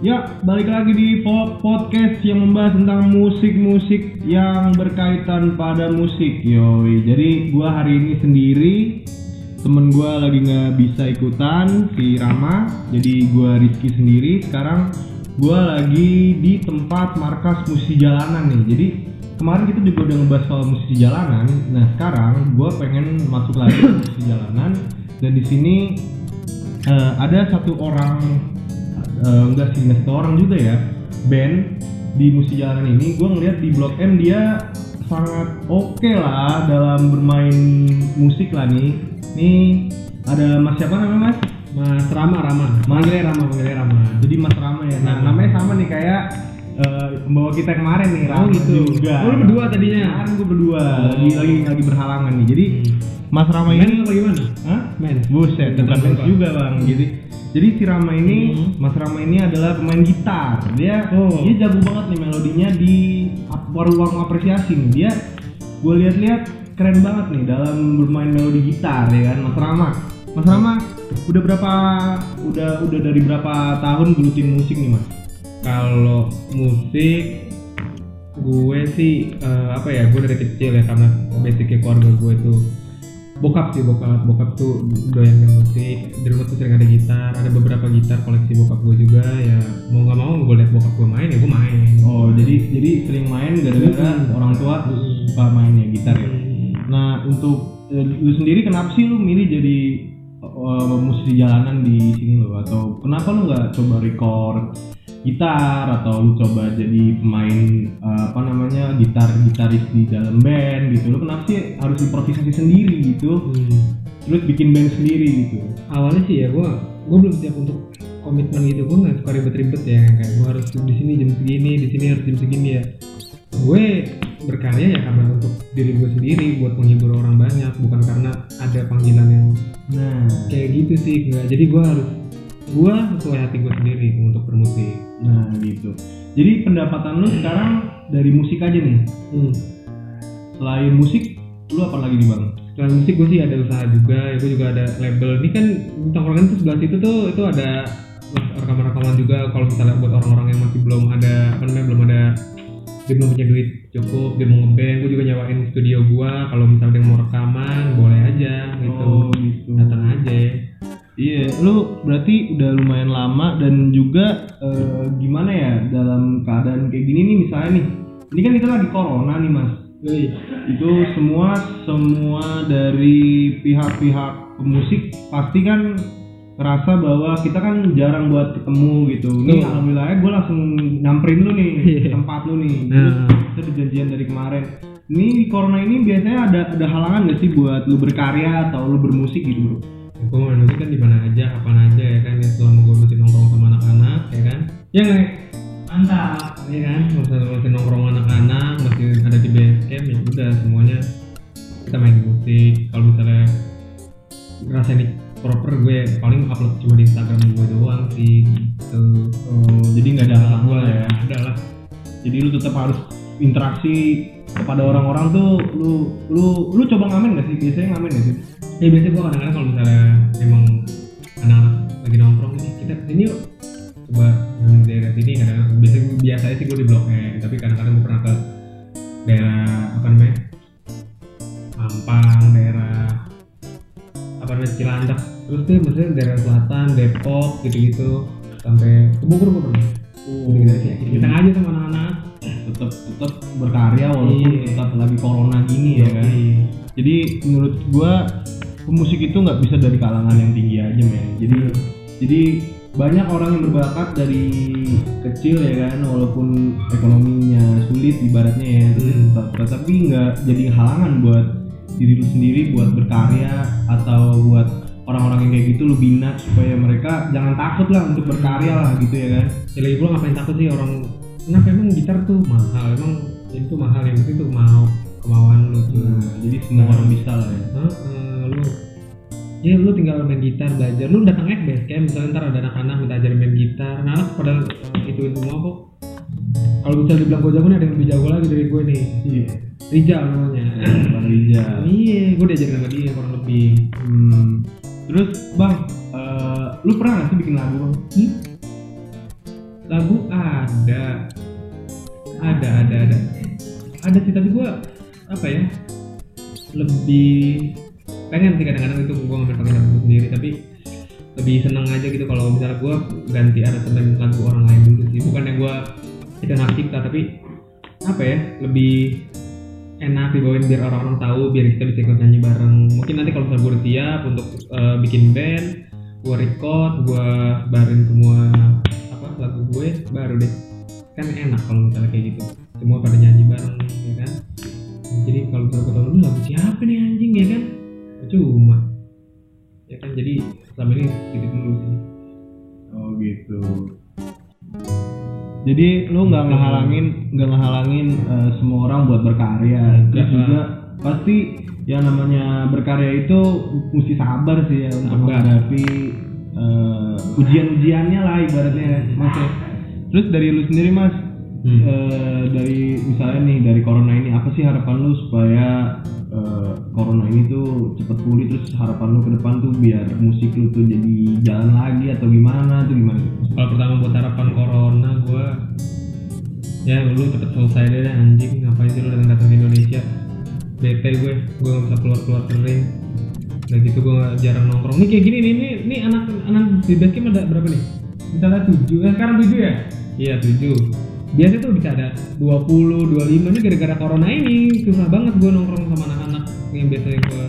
Ya, balik lagi di po- podcast yang membahas tentang musik-musik yang berkaitan pada musik. Yoi, jadi gua hari ini sendiri, temen gua lagi nggak bisa ikutan si Rama, jadi gua Rizky sendiri. Sekarang gua lagi di tempat markas musisi jalanan nih. Jadi kemarin kita juga udah ngebahas soal musisi jalanan. Nah sekarang gua pengen masuk lagi ke musisi jalanan dan di sini eh, ada satu orang eh, enggak sih enggak satu orang juga ya band di musik jalanan ini gue ngeliat di blog M dia sangat oke lah dalam bermain musik lah nih nih ada mas siapa namanya mas Mas Rama Rama. Manggilnya Rama, manggilnya Rama. jadi mas Rama ya nah namanya sama nih kayak pembawa kita kemarin nih Oh, Rama gitu. juga Oh, lu berdua tadinya? kemarin gue berdua Oh. lagi lagi lagi berhalangan nih jadi mas Rama Men ini apa gimana? Hah? Men. Buset, bukan bukan. juga bang. Jadi, jadi si Rama ini, Hmm. Mas Rama ini adalah pemain gitar. Dia, Oh. dia jago banget nih melodinya di ruang apresiasi nih. Dia, gue lihat-lihat keren banget nih dalam bermain melodi gitar ya kan, Mas Rama. Mas Rama, udah berapa, udah udah dari berapa tahun gelutin musik nih mas? Kalau musik gue sih eh, apa ya gue dari kecil ya karena basicnya keluarga gue tuh bokap sih bokap bokap tuh doyan main musik di rumah tuh sering ada gitar ada beberapa gitar koleksi bokap gue juga ya mau nggak mau gue liat bokap gue main ya gue main Oh, jadi jadi sering main gara-gara Hmm. orang tua Hmm. suka mainnya gitar ya. Hmm. Nah untuk eh, lu sendiri kenapa sih lu milih jadi eh, musisi jalanan di sini lo atau kenapa lu nggak coba record gitar atau lu coba jadi pemain eh, apa namanya gitar gitaris di dalam band gitu. Lu kenapa sih harus improvisasi sendiri gitu? Hmm. terus bikin band sendiri gitu. Awalnya sih ya gue gue belum siap untuk komitmen gitu. Gue nggak suka ribet-ribet ya kayak gue harus di sini jam segini di sini harus jam segini ya. Gue berkarya ya karena untuk diri gue sendiri buat menghibur orang banyak bukan karena ada panggilan yang nah. kayak gitu sih nggak. Jadi gue harus gue sesuai hati gue sendiri untuk bermusik. Nah gitu. Jadi pendapatan lu sekarang dari musik aja nih? Hmm. selain musik lu apa lagi nih bang? Selain musik gue sih ada usaha juga ya gue juga ada label. Ini kan tongkrongan itu sebelah situ tuh itu ada rekaman-rekaman juga. Kalau misalnya buat orang-orang yang masih belum ada apa namanya belum ada dia belum punya duit cukup dia mau ngeband gue juga nyewain studio gue kalau misalnya dia mau rekaman boleh aja gitu. Oh, gitu. datang aja Iya, lu berarti udah lumayan lama dan juga eh, gimana ya dalam keadaan kayak gini nih misalnya nih, ini kan kita lagi corona nih mas, Wih, itu semua semua dari pihak-pihak pemusik pasti kan ngerasa bahwa kita kan jarang buat ketemu gitu. Nih Betul. alhamdulillah gue langsung nyamperin lu nih Iya. tempat lu nih. Nah. Terus kita janjian dari kemarin. Ini di corona ini biasanya ada ada halangan gak sih buat lu berkarya atau lu bermusik gitu bro? Ya, gue main musik kan di mana aja kapan aja ya kan? Ya selama gue masih nongkrong sama anak-anak ya kan? Ya nggak mantap. Ya kan? Masih, masih nongkrong anak-anak masih ada di base camp ya udah semuanya kita main musik kalau misalnya ngerasa ini proper gue paling upload cuma di Instagram gue doang sih gitu. Oh, jadi nggak ada halangan ya. ada lah. Jadi lu tetap harus interaksi kepada orang-orang tuh lu lu lu coba ngamen gak sih? Biasanya ngamen gak sih? Ya biasanya gue kadang-kadang kalau misalnya emang anak-anak lagi nongkrong ini kita sini yuk. Coba di daerah sini kadang biasanya biasanya sih gue di blok M tapi kadang-kadang gue pernah ke daerah apa namanya? Mampang daerah apa namanya Cilandak. Terus tuh maksudnya daerah selatan Depok gitu-gitu. Sampai ke Bogor gue pernah. Oh, gitu kita aja sama anak-anak tetap tetap berkarya walaupun Iya. tetap lagi corona gini ya kan. Jadi menurut gua pemusik itu nggak bisa dari kalangan yang tinggi aja men. Jadi jadi banyak orang yang berbakat dari kecil ya kan walaupun ekonominya sulit ibaratnya ya Hmm. tetapi nggak jadi halangan buat diri lu sendiri buat berkarya atau buat orang-orang yang kayak gitu lu bina supaya mereka jangan takut lah untuk berkarya lah gitu ya kan. Ya lagi pula ngapain takut sih orang kenapa emang gitar tuh mahal emang itu mahal yang penting tuh mau kemauan lu tuh. Nah, jadi semua orang bisa lah ya. Heeh, lu ya lu tinggal main gitar belajar. Lu datang aja ke base camp misalnya ntar ada anak-anak minta ajarin main gitar. Nah anak pada ituin semua kok. Kalau bisa dibilang gue jago nih ada yang lebih jago lagi dari gue nih. Iya. Rijal namanya. Bang Rijal iya gue diajarin sama dia kurang lebih. Hmm. Terus bang, eh, lu pernah gak sih bikin lagu bang? Lagu ada. Ada ada ada. Ada sih tapi gue apa ya lebih pengen sih kadang-kadang itu gue ngambil pakai lagu sendiri tapi lebih seneng aja gitu kalau misalnya gue ganti aransemen lagu orang lain dulu sih. Bukannya gue itu anak cipta tapi apa ya lebih enak dibawain biar orang-orang tahu biar kita bisa ikut nyanyi bareng. Mungkin nanti kalau misalnya gue udah siap untuk eh, bikin band gue record gue barin semua lagu gue baru deh. Kan enak kalau misalnya kayak gitu. Semua pada nyanyi bareng ya kan? Jadi kalau tahu "Ini lagu siapa nih anjing ya kan? Cuma ya kan? Jadi selama ini gitu dulu sih Oh gitu. Jadi lu nggak ngehalangin nggak ngehalangin eh, semua orang buat berkarya. Terus juga pasti yang namanya berkarya itu mesti sabar sih ya untuk menghadapi eh, ujian-ujiannya lah ibaratnya mas. ya. Terus dari lu sendiri mas, Hmm. eh, dari misalnya nih dari corona ini apa sih harapan lu supaya eh, corona ini tuh cepet pulih terus harapan lu ke depan tuh biar musik lu tuh jadi jalan lagi atau gimana tuh gimana? kalau pertama buat harapan corona gue ya lu cepet selesai deh anjing ngapain sih lu datang datang ke Indonesia bete gue gue gak bisa keluar keluar kering udah gitu gue jarang nongkrong. Nih kayak gini nih ini ini anak anak di basecamp ada berapa nih? Misalnya tujuh. Eh, sekarang tujuh ya? Iya tujuh. Biasa tuh bisa ada 20, 25 ini gara-gara corona ini susah banget gue nongkrong sama anak-anak yang biasanya gue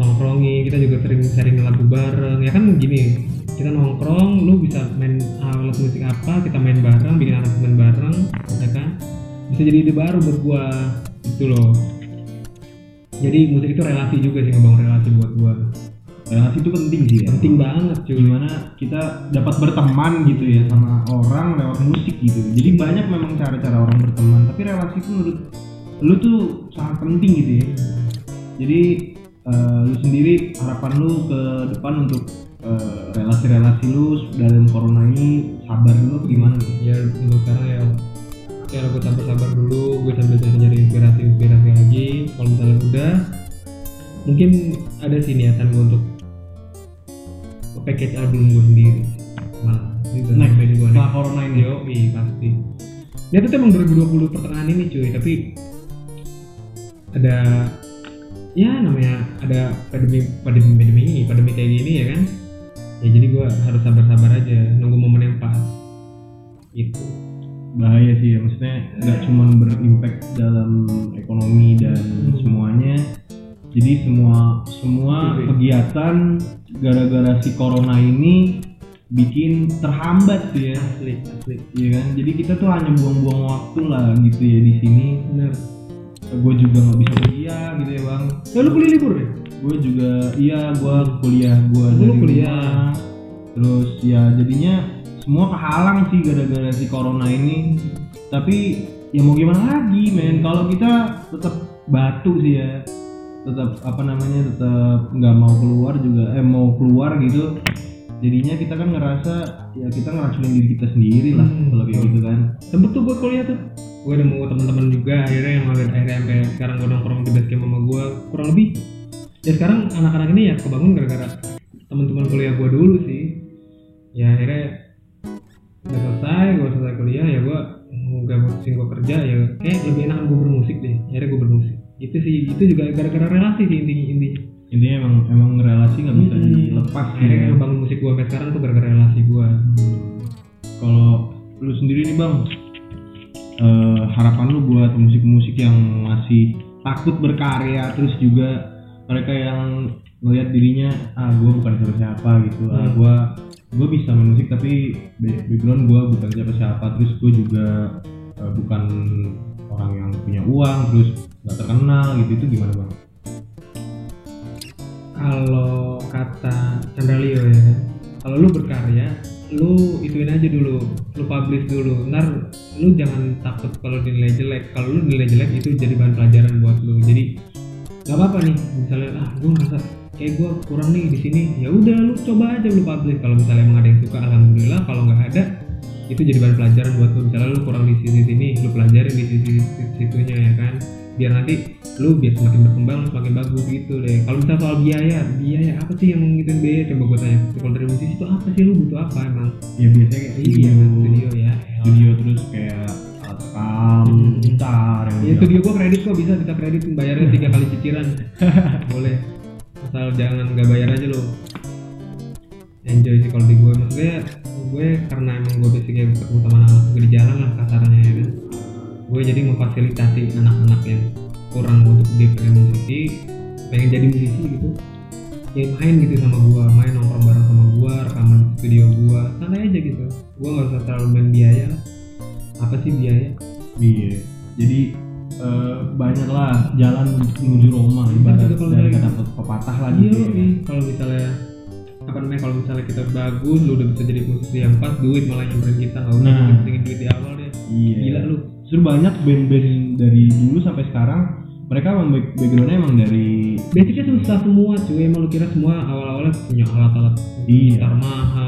nongkrongi kita juga sering sharing lagu bareng. Ya kan gini kita nongkrong lu bisa main alat musik apa kita main bareng bikin aransemen bareng ya kan? Bisa jadi ide baru buat gua. Itu loh jadi musik itu relasi juga sih ngebangun relasi buat gua relasi itu penting sih ya. Penting banget cuy. Gimana kita dapat berteman gitu ya sama orang lewat musik gitu. Jadi banyak memang cara-cara orang berteman. Tapi relasi itu menurut lu tuh sangat penting gitu ya. Jadi eh, lu sendiri harapan lu ke depan untuk eh, relasi-relasi lu dalam corona ini sabar dulu gimana? Ya untuk sekarang ya ya gue sabar-sabar dulu gue sambil nyari inspirasi inspirasi lagi kalau misalnya udah mungkin ada sih niatan gue untuk package album gue sendiri malah ini udah Next, gua nih. setelah corona ini Yo, pasti. Dia tuh emang 2020 pertengahan ini cuy, tapi ada ya namanya ada pandemi pandemi pandemi ini, pandemi kayak gini ya kan. Ya jadi gua harus sabar-sabar aja, nunggu momen yang pas. Gitu. Bahaya sih ya maksudnya nggak cuma berimpact dalam ekonomi dan semuanya jadi semua semua Betul. kegiatan gara-gara si corona ini bikin terhambat sih ya Asli, asli. Iya kan jadi kita tuh hanya buang-buang waktu lah gitu ya di sini Bener. gue juga nggak bisa kuliah gitu ya bang Ya lu kuliah libur ya? gue juga iya gue kuliah gue Lu dari kuliah. rumah. terus ya jadinya semua kehalang sih gara-gara si corona ini tapi ya mau gimana lagi men kalau kita tetap batu sih ya tetap apa namanya tetap nggak mau keluar juga eh mau keluar gitu jadinya kita kan ngerasa ya kita ngeracunin diri kita sendiri lah Hmm. kalau kayak gitu kan Sempet tuh buat kuliah tuh. Gue udah mau teman-teman juga akhirnya yang akhirnya sampai sekarang gue nongkrong di basecamp sama gue kurang lebih. Ya sekarang anak-anak ini ya kebangun gara-gara teman-teman kuliah gue dulu sih. Ya akhirnya udah selesai, gue selesai kuliah ya gue nggak mutusin gue kerja ya kayak lebih enak gue bermusik deh. Akhirnya gue bermusik. Itu sih itu juga gara-gara relasi sih intinya intinya. intinya emang emang relasi nggak bisa Hmm. dilepas Akhirnya ya. ngebangun musik gue sampai sekarang tuh gara-gara relasi gue. Kalau lu sendiri nih bang, eh, harapan lu buat musik-musik yang masih takut berkarya, terus juga mereka yang melihat dirinya, ah gue bukan siapa-siapa gitu, ah Hmm. gue gue bisa main musik tapi ba- background gue bukan siapa-siapa, terus gue juga eh, bukan orang yang punya uang, terus nggak terkenal gitu, itu gimana bang? kalau kata Chandra ya kalau lu berkarya lu ituin aja dulu lu publish dulu. Ntar lu jangan takut kalau dinilai jelek. Kalau lu nilai jelek itu jadi bahan pelajaran buat lu. Jadi nggak apa-apa nih misalnya ah gue ngerasa kayak gue kurang nih di sini. Ya udah lu coba aja lu publish. Kalau misalnya emang ada yang suka alhamdulillah. Kalau nggak ada itu jadi bahan pelajaran buat lu. Misalnya lu kurang di sini sini lu pelajarin di sisi situnya ya kan? Biar nanti lu biar semakin berkembang semakin bagus gitu deh. Kalau misalnya soal biaya biaya apa sih yang ngituin biaya? Coba gue tanya kalau dari musisi itu apa sih? Lu butuh apa emang? Ya biasanya kayak iya video, studio yang Ya studio gua kredit kok bisa kita kredit bayarnya tiga kali cicilan. Boleh. Asal jangan nggak bayar aja lo. Enjoy sih kalau di gue maksudnya gue karena emang gue basicnya ketemu sama anak-anak gue di jalan lah kasarnya ya kan. Gue jadi memfasilitasi anak-anak yang kurang untuk dia pengen musisi, pengen jadi musisi gitu. Ya main gitu sama gua, main nongkrong bareng sama gua, rekaman di studio gua, santai aja gitu. Gua nggak usah terlalu main biaya. lah. Sih biaya? Iya. Jadi eh, banyak lah jalan menuju Roma ibarat Itu kalau dari misalnya- kata pepatah lah Iya, gitu. ya. iya. kalau misalnya apa namanya kalau misalnya kita bagus lu udah bisa jadi musisi yang pas duit malah nyamperin kita nggak usah Nah. pentingin duit di awal deh Iya. gila lu Justru banyak band-band dari dulu sampai sekarang mereka emang back- backgroundnya emang dari basicnya susah semua cuy emang lu kira semua awal-awalnya punya alat-alat Iya. gitar mahal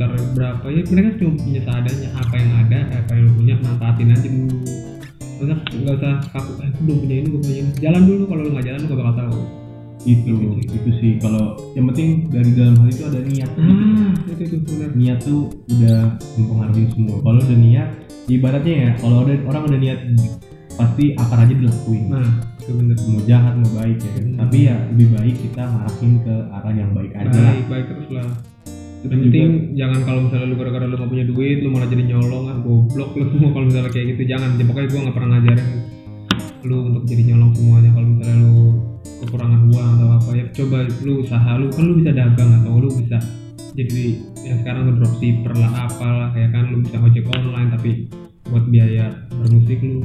gitar berapa ya? Mereka cuma punya seadanya. Apa yang ada apa yang lu punya manfaatin aja dulu. Nggak usah nggak usah kaku eh belum punya ini gue punya ini. Jalan dulu. Kalau lu nggak jalan lu gak bakal tahu. Itu Gitu, itu sih. Kalau yang penting dari dalam hal itu ada niat. Ah itu itu benar. Niat tuh udah mempengaruhi semua. Kalau udah niat ibaratnya ya kalau ada orang udah niat pasti akar aja dilakuin. Nah itu bener mau jahat mau baik ya kan. Hmm. tapi ya lebih baik kita ngarahin ke arah yang baik aja baik baik terus lah yang juga- penting jangan kalau misalnya lu gara-gara lu gak punya duit lu malah jadi nyolong ah goblok lu. Semua kalau misalnya kayak gitu jangan. Ya, pokoknya gua nggak pernah ngajarin lu untuk jadi nyolong semuanya. Kalau misalnya lu kekurangan uang atau apa ya coba lu usaha lu. Kan lu bisa dagang atau lu bisa jadi yang sekarang tuh dropshipper lah apalah kayak kan. Lu bisa ojek online tapi buat biaya bermusik lu.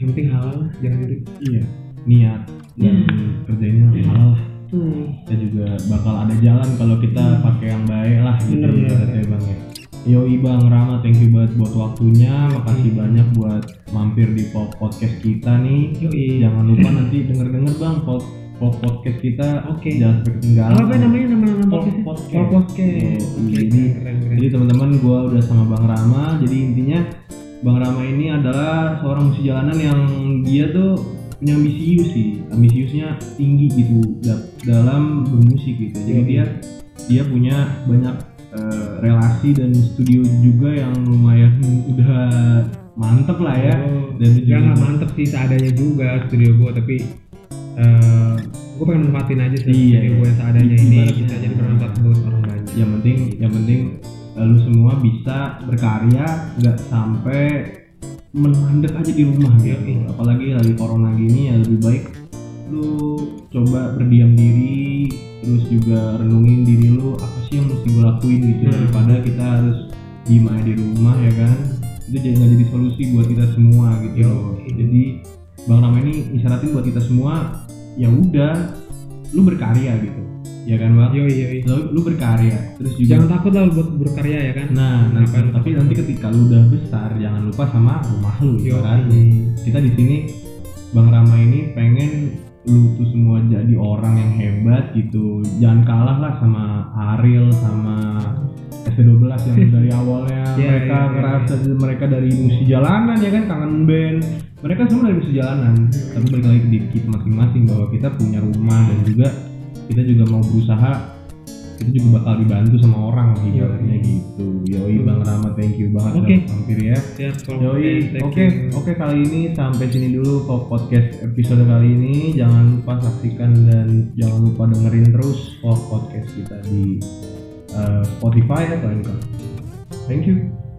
Yang penting halal lah, jangan jadi iya niat dan kerjainnya halal lah tuh kita juga bakal ada jalan kalau kita pakai yang baik lah gitu Bener, bener, ibaratnya bang ya Yoi Bang Rama, thank you banget buat waktunya. Makasih Hmm. banyak buat mampir di po- podcast kita nih. yoi Jangan lupa nanti denger-denger Bang pod- pod- podcast kita. Oke. Jangan sampai ketinggalan. apa namanya nama nama podcast. Podcast Yo, Oke, jadi keren keren Jadi teman-teman gua udah sama Bang Rama. Jadi intinya Bang Rama ini adalah seorang musisi jalanan yang dia tuh punya ambisius sih. Ambisiusnya tinggi gitu da- dalam bermusik gitu. Jadi Yo. dia dia punya banyak eh, relasi dan studio juga yang lumayan udah mantep lah ya. Oh, Dan ya juga- nggak mantep sih seadanya juga studio gue tapi eh gue pengen manfaatin aja sih Iya, studio iya. gue yang seadanya ini bisa jadi bermanfaat buat orang banyak Yang penting yang penting eh, lu semua bisa berkarya nggak sampai mandek aja di rumah gitu. Iya. Apalagi lagi corona gini ya lebih baik lu coba berdiam diri terus juga renungin diri lu apa sih yang mesti gue lakuin gitu Hmm. daripada kita harus diem aja di rumah ya kan itu jadi nggak jadi solusi buat kita semua gitu loh. jadi bang Rama ini isyaratin buat kita semua ya udah lu berkarya gitu ya kan bang? Yoi yoi. Lu, lu berkarya terus juga jangan takut lah buat berkarya ya kan? Nah, nah Ngapain lu tapi takut? nanti ketika lu udah besar jangan lupa sama rumah lu Yo. ibaratnya kita di sini bang Rama ini pengen lu tuh semua jadi orang yang hebat gitu. Jangan kalah lah sama Ariel sama ST12 yang dari awalnya Iya, mereka iya, iya, ngerasa mereka dari musisi jalanan ya kan? Kangen band. Mereka semua dari musisi jalanan. Tapi balik lagi di kita masing-masing bahwa kita punya rumah dan juga kita juga mau berusaha kita juga bakal dibantu sama orang ibaratnya gitu yoi bang Rama thank you banget Oke. udah mampir ya siap Yoi, oke, oke kali ini sampai sini dulu podcast episode kali ini. Jangan lupa saksikan dan jangan lupa dengerin terus podcast kita di uh, Spotify atau Anchor. Thank you.